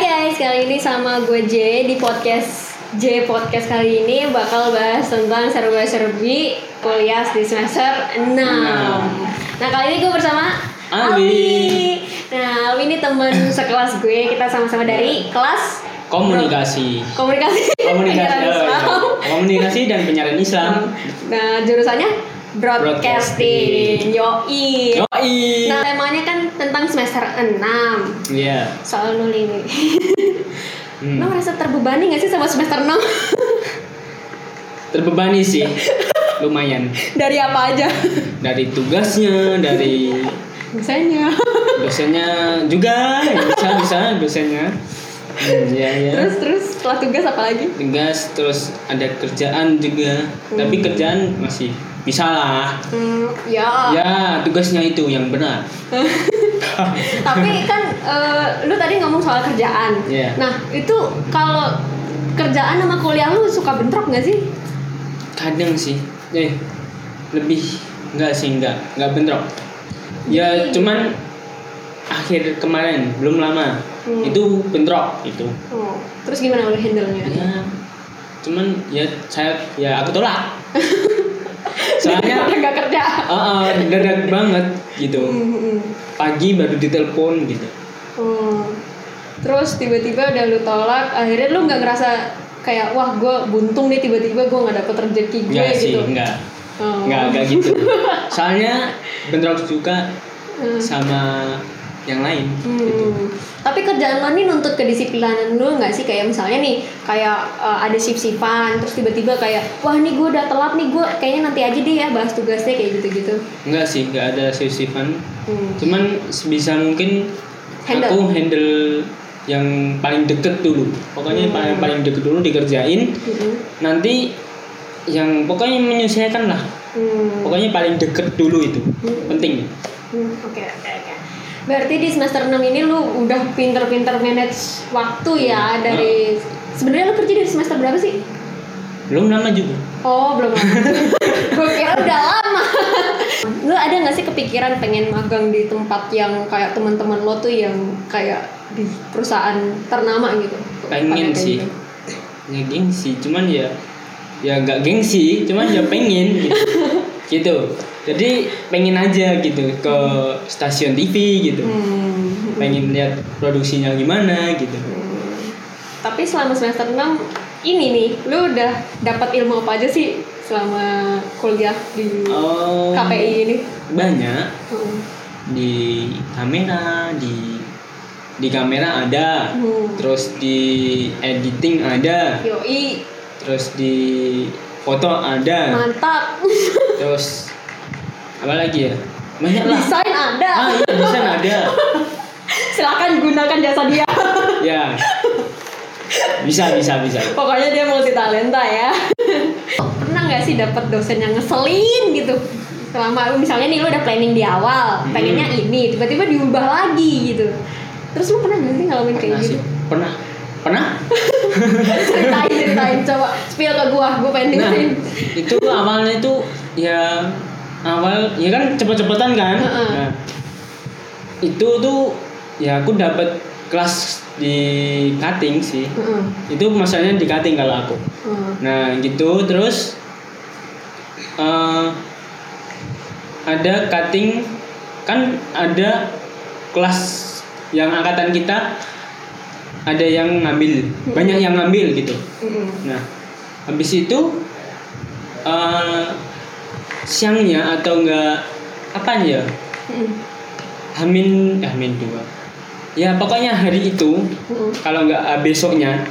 guys, kali ini sama gue J di podcast J Podcast kali ini bakal bahas tentang serba-serbi kuliah di semester 6 Nah kali ini gue bersama Alwi. Nah Alwi ini temen sekelas gue, kita sama-sama dari kelas komunikasi. Komunikasi. Komunikasi oh, iya. komunikasi dan penyiaran Islam. Nah jurusannya broadcasting, yoi. Yoi. Nah temanya kan tentang semester 6 iya. Soal nuli nih Hmm. Lo merasa terbebani gak sih sama semester 6? terbebani sih. Lumayan. Dari apa aja? dari tugasnya dari Misalnya dosennya juga. Ya, bisa bisa dosennya. Hmm, ya ya Terus terus setelah tugas apa lagi? tugas terus ada kerjaan juga. Tapi kerjaan masih bisa lah Hmm, ya. ya tugasnya itu yang benar Tapi kan eh, lu tadi ngomong soal kerjaan. Iya. Nah itu kalau kerjaan sama kuliah lu suka bentrok gak sih? kadang sih eh lebih enggak sih enggak enggak bentrok ya Jadi- cuman akhir kemarin belum lama Hmm. itu bentrok itu Oh, terus gimana lu handle-nya? ya cuman ya saya ya aku tolak soalnya Udah gak kerja. uh, dadak banget gitu Hmm, hmm. pagi baru ditelepon gitu Oh. Terus tiba-tiba udah lu tolak, akhirnya lu nggak ngerasa kayak wah gue buntung nih tiba-tiba gue nggak dapet rezeki gue enggak sih gitu. enggak Oh. enggak enggak gitu soalnya bentrok juga Hmm. sama yang lain Hmm. gitu Tapi kerjaan lo nih nuntut kedisiplinan lu nggak sih kayak misalnya nih kayak eh, ada shift-shiftan terus tiba-tiba kayak wah nih gue udah telat nih gue kayaknya nanti aja deh ya bahas tugasnya kayak gitu-gitu. Enggak sih, enggak ada sifat Hmm. Cuman sebisa mungkin Handle. aku handle yang paling deket dulu. Pokoknya Hmm. paling paling deket dulu dikerjain. Hmm. Nanti yang pokoknya menyesuaikan lah. Hmm. Pokoknya paling deket dulu itu. Hmm. Penting. Hmm, Oke oke oke. Berarti di semester 6 ini lu udah pinter-pinter manage waktu ya dari sebenarnya lu kerja dari semester berapa sih? Belum lama juga. Oh belum lama. Gue kira udah lama. lu ada nggak sih kepikiran pengen magang di tempat yang kayak teman-teman lo tuh yang kayak di perusahaan ternama gitu? Pengen sih. gitu. Ya gengsi, cuman ya ya nggak gengsi, cuman ya pengen gitu. gitu. Jadi pengen aja gitu ke stasiun TV gitu. Hmm. Pengen lihat produksinya gimana gitu. Hmm. Tapi selama semester 6 ini nih, lu udah dapat ilmu apa aja sih selama kuliah di Oh, KPI ini? banyak Hmm. di kamera di di kamera ada Hmm. terus di editing ada Yoi, terus di foto ada mantap. terus apa lagi ya banyak lah Desain ada. ah iya desain ada Silakan gunakan jasa dia. ya bisa bisa bisa Pokoknya dia multi talenta ya. Pernah nggak sih dapat dosen yang ngeselin gitu? Selama misalnya nih lu udah planning di awal, Hmm. pengennya ini, tiba-tiba diubah lagi gitu. Terus lu pernah nggak sih ngalamin kayak gitu? sih pernah pernah ceritain, ceritain, coba spill ke gua, gua pengen nah dengerin. itu awalnya itu ya awal ya kan cepet-cepetan kan? Heeh. nah, itu tuh ya aku dapat kelas di cutting sih. Heeh, itu masalahnya di cutting kalau aku. Heeh. nah gitu terus eh ada cutting kan ada kelas yang angkatan kita ada yang ngambil. Banyak yang ngambil gitu. Heeh. Nah, habis itu eh siangnya atau enggak apa ya? Heeh. Hamin eh Hamin dua. Ya pokoknya hari itu Heeh. kalau enggak eh, besoknya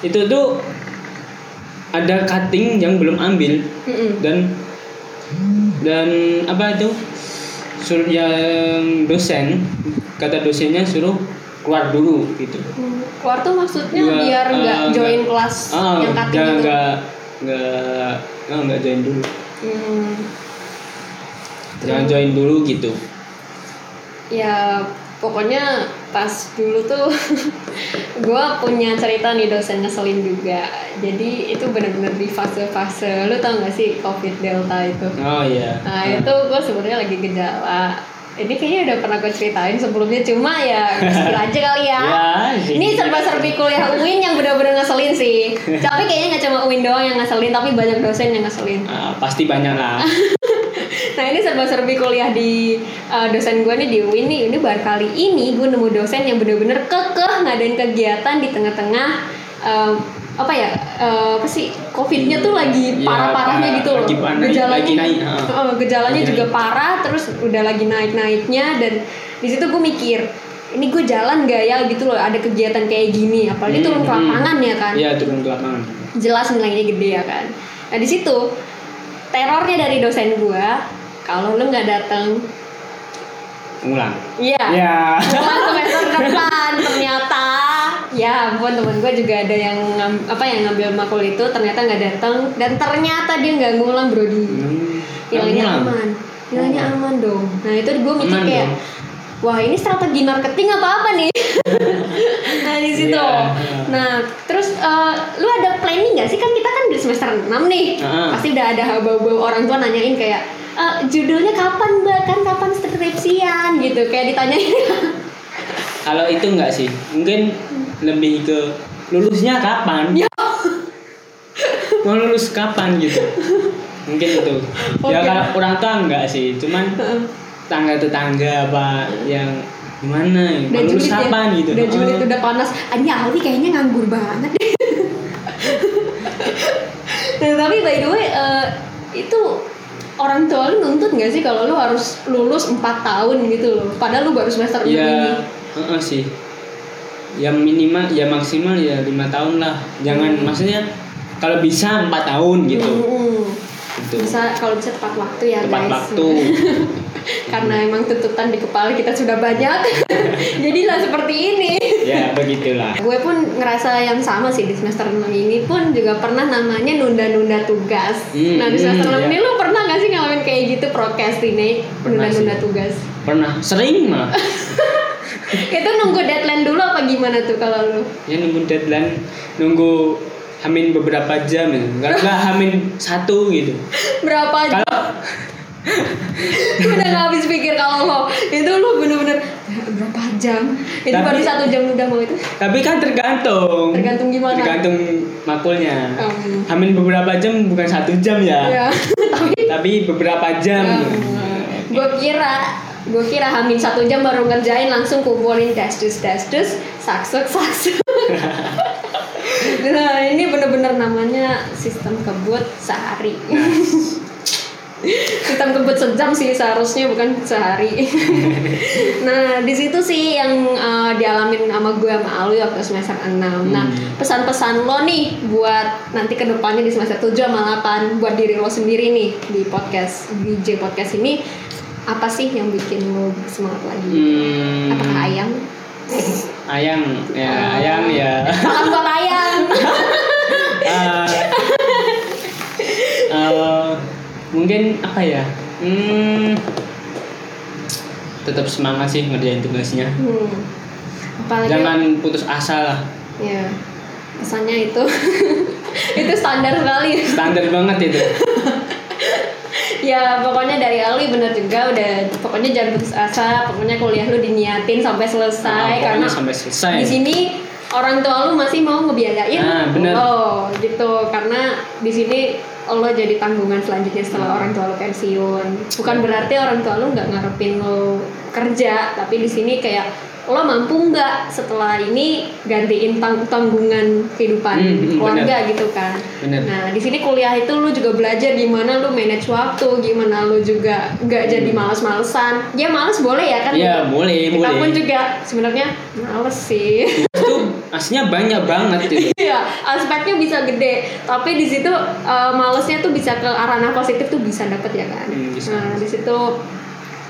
itu tuh ada cutting yang belum ambil Heeh. dan dan apa itu suruh yang dosen kata dosennya suruh keluar dulu gitu. Hmm, Keluar tuh maksudnya Nggak, biar nggak eh, join nggak- kelas Ah, yang cutting jangan itu. nggak nggak nggak nggak join dulu. Hmm. Jangan join dulu gitu. Ya pokoknya pas dulu tuh gue punya cerita nih dosen ngeselin juga. Jadi itu bener-bener di fase-fase lu tau gak sih covid delta itu? Oh iya. Nah itu gue sebenarnya lagi gejala ini kayaknya udah pernah gue ceritain sebelumnya cuma ya aja kali ya. Ya, ini serba-serbi kuliah UIN yang bener-bener ngeselin sih. tapi kayaknya nggak cuma UIN doang yang ngeselin, tapi banyak dosen yang ngeselin. Ah, pasti banyak lah. Nah ini serba-serbi kuliah di uh, dosen gue nih di UIN nih. Ini baru kali ini gue nemu dosen yang bener-bener kekeh ngadain kegiatan di tengah-tengah um, apa ya uh, apa sih covidnya tuh lagi Ya, parah-parahnya gitu loh lagi naik- gejalanya lagi naik, uh, gejalanya Lagi juga naik. parah terus udah lagi naik-naiknya dan di situ gue mikir ini gue jalan gak ya gitu loh ada kegiatan kayak gini apalagi Hmm, turun ke hmm. lapangan ya kan Iya turun ke lapangan. jelas nilainya gede ya kan nah di situ terornya dari dosen gue kalau lu nggak datang Ngulang. iya Ya. Bukan semester depan ternyata ya ampun teman gue juga ada yang apa yang ngambil makul itu ternyata nggak datang dan ternyata dia nggak ngulang brodi Hmm, nilainya aman. nilainya Oh. aman dong. Nah itu gue mikir Aman kayak dong. wah ini strategi marketing apa apa nih? Nah di situ. Iya. nah terus eh, lu ada planning nggak sih? Kan kita kan di semester 6 nih. Heeh. pasti udah ada bau-bau orang tua nanyain kayak "Eh, judulnya kapan mbak? Kan kapan skripsian? Gitu kayak ditanyain. Kalau itu enggak sih, mungkin lebih ke lulusnya kapan? Ya. Mau lulus kapan gitu? Mungkin itu. Ya Oke. kalau orang tua enggak sih, cuman tangga tetangga apa yang gimana ya? Mau udah lulus julid ya kapan gitu? udah julid Oh. udah panas Anya Alwi kayaknya nganggur banget deh nah tapi by the way eh, itu orang tua lu nuntut gak sih kalau lu harus lulus 4 tahun gitu loh padahal lu baru semester 6 ini Ya, heeh sih. Ya minimal, ya maksimal ya lima tahun lah. Jangan Hmm. maksudnya kalau bisa empat tahun gitu. Hmm. Gitu. bisa kalau bisa tepat waktu ya Tepat guys waktu. karena emang tuntutan di kepala kita sudah banyak jadilah seperti ini ya begitulah. gue pun ngerasa yang sama sih di semester 6 ini pun juga pernah namanya nunda-nunda tugas. Hmm, nah di semester hmm, 6 iya. ini lu pernah gak sih ngalamin kayak gitu procrastinate, Pernah nunda-nunda tugas? Pernah sering malah. Itu nunggu deadline dulu apa gimana tuh kalau lu? ya nunggu deadline nunggu hamin beberapa jam ya nggak nggak hamin satu gitu Berapa jam? kalau udah gak habis pikir kalau lo itu lu bener-bener "Ya, berapa jam? Itu Tapi- baru satu jam udah mau itu? tapi kan tergantung Tergantung gimana? tergantung makulnya Um, hamin beberapa jam bukan satu jam ya ya, tapi tapi beberapa jam gue kira gue kira hamin satu jam baru ngerjain langsung kumpulin dash dus dash dus saksuk saksuk. Nah ini bener-bener namanya sistem kebut sehari. Sistem kebut sejam sih seharusnya bukan sehari. Nah di situ sih yang uh, dialamin sama gue sama Alwi waktu semester 6 nah Hmm. pesan-pesan lo nih buat nanti ke depannya di semester 7 sama 8 buat diri lo sendiri nih di podcast DJ podcast ini apa sih yang bikin lo semangat lagi? Hmm, apakah ayam? Ayam ya Oh. ayam ya. Salam buat ayam. Eh, eh, mungkin apa ya? Hmm, tetap semangat sih ngerjain tugasnya. Hmm. apalagi jangan putus asa lah. Ya pesannya itu. Itu standar sekali. Standar banget itu ya pokoknya dari Alwi bener juga udah pokoknya jangan putus asa pokoknya kuliah lu diniatin sampai selesai Nah, karena sampai selesai di sini orang tua lu masih mau ngebiayain Ah, bener. oh gitu karena di sini lo jadi tanggungan selanjutnya setelah Hmm. orang tua lo pensiun bukan berarti orang tua lu nggak ngarepin lo kerja tapi di sini kayak lo mampu nggak setelah ini gantiin tang- tanggungan kehidupan Hmm, hmm, keluarga gitu kan Bener. Nah, di sini kuliah itu lu juga belajar gimana lu manage waktu, gimana lu juga nggak jadi males-malesan. Ya males boleh ya kan? Hmm. Iya, boleh, Kita boleh. pun juga sebenarnya males sih. itu aslinya banyak banget itu Iya, aspeknya bisa gede, tapi di situ eh, malesnya tuh bisa ke arah positif tuh bisa dapet ya kan. Hmm, bisa. Nah, di situ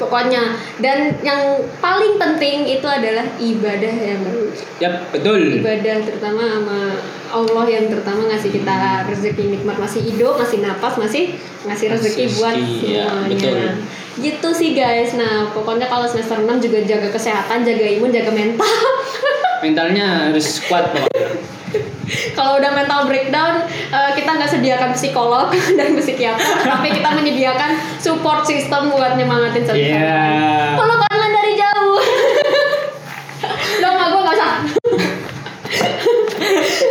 pokoknya. Dan yang paling penting itu adalah ibadah ya Mbak. ya betul. Ibadah terutama sama Allah yang terutama ngasih kita rezeki nikmat masih hidup masih napas masih ngasih rezeki buat rezeki, ya, betul. semuanya gitu sih guys. Nah pokoknya kalau semester 6 juga jaga kesehatan jaga imun jaga mental. Mentalnya harus kuat pokoknya kalau udah mental breakdown eh, kita nggak sediakan psikolog dan psikiater tapi kita menyediakan support system buat nyemangatin satu sama Iya. lain. dari jauh lo nggak gue nggak usah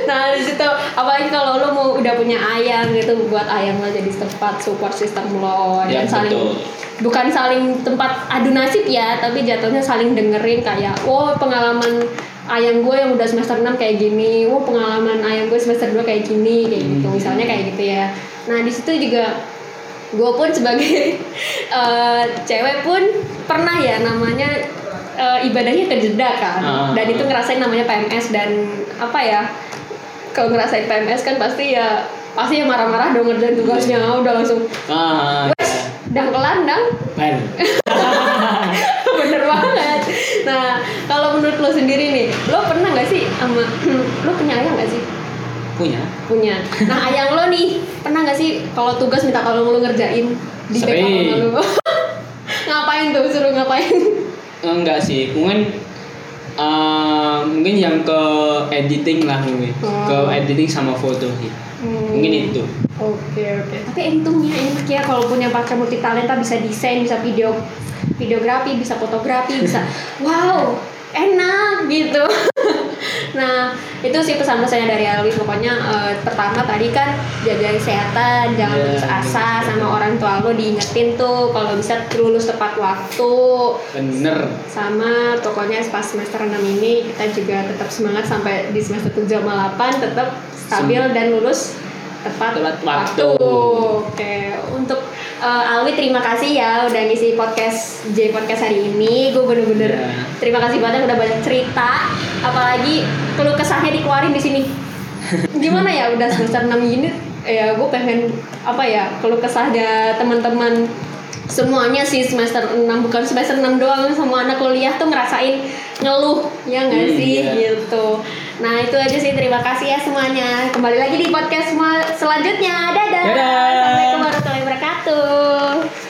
nah di situ apalagi kalau lo mau udah punya ayang gitu buat ayang lo jadi tempat support system lo Ya, dan saling betul. bukan saling tempat adu nasib ya tapi jatuhnya saling dengerin kayak oh pengalaman ayang gue yang udah semester 6 kayak gini oh pengalaman ayang gue semester 2 kayak gini kayak gitu misalnya kayak gitu ya nah di situ juga gue pun sebagai eh, cewek pun pernah ya namanya eh, ibadahnya kejeda kan. Ah. dan itu ngerasain namanya PMS dan apa ya kalau ngerasain PMS kan pasti ya pasti ya marah-marah dong ngerjain tugasnya. Udah langsung Ah, wes dang kelandang bener banget. Nah kalau menurut lo sendiri nih lo pernah nggak sih sama lo punya ayang nggak sih Punya. punya nah ayang lo nih pernah nggak sih kalau tugas minta tolong lo ngerjain di Sering. sama lo ngapain tuh suruh ngapain Enggak sih, mungkin eh, mungkin yang ke editing lah mungkin. Oh. Ke editing sama foto sih. Hmm. Mungkin itu. Oke oke. Tapi untungnya enak ya kalau punya pacar multi talenta bisa desain, bisa video videografi, bisa fotografi, bisa wow enak gitu. Nah itu sih pesan-pesannya dari Alwi. Pokoknya eh, pertama tadi kan jaga kesehatan, jangan Iya, putus asa betul. sama orang tua lo diingetin tuh kalau bisa lulus tepat waktu. Bener. Sama pokoknya pas semester 6 ini kita juga tetap semangat sampai di semester 7 sama 8 tetap stabil dan lulus tepat, Tepat waktu. Oke, untuk eh, Alwi terima kasih ya udah ngisi podcast J podcast hari ini. Gue bener-bener Iya. terima kasih banget udah banyak cerita, apalagi keluh kesahnya dikeluarin di sini. Gimana ya udah semester 6 gini ya gue pengen apa ya keluh kesahnya teman-teman semuanya sih semester 6 bukan semester 6 doang semua anak kuliah tuh ngerasain ngeluh ya nggak Hmm, sih iya. gitu Nah itu aja sih terima kasih ya semuanya. Kembali lagi di podcast selanjutnya. Dadah. Dadah. Assalamualaikum warahmatullahi wabarakatuh.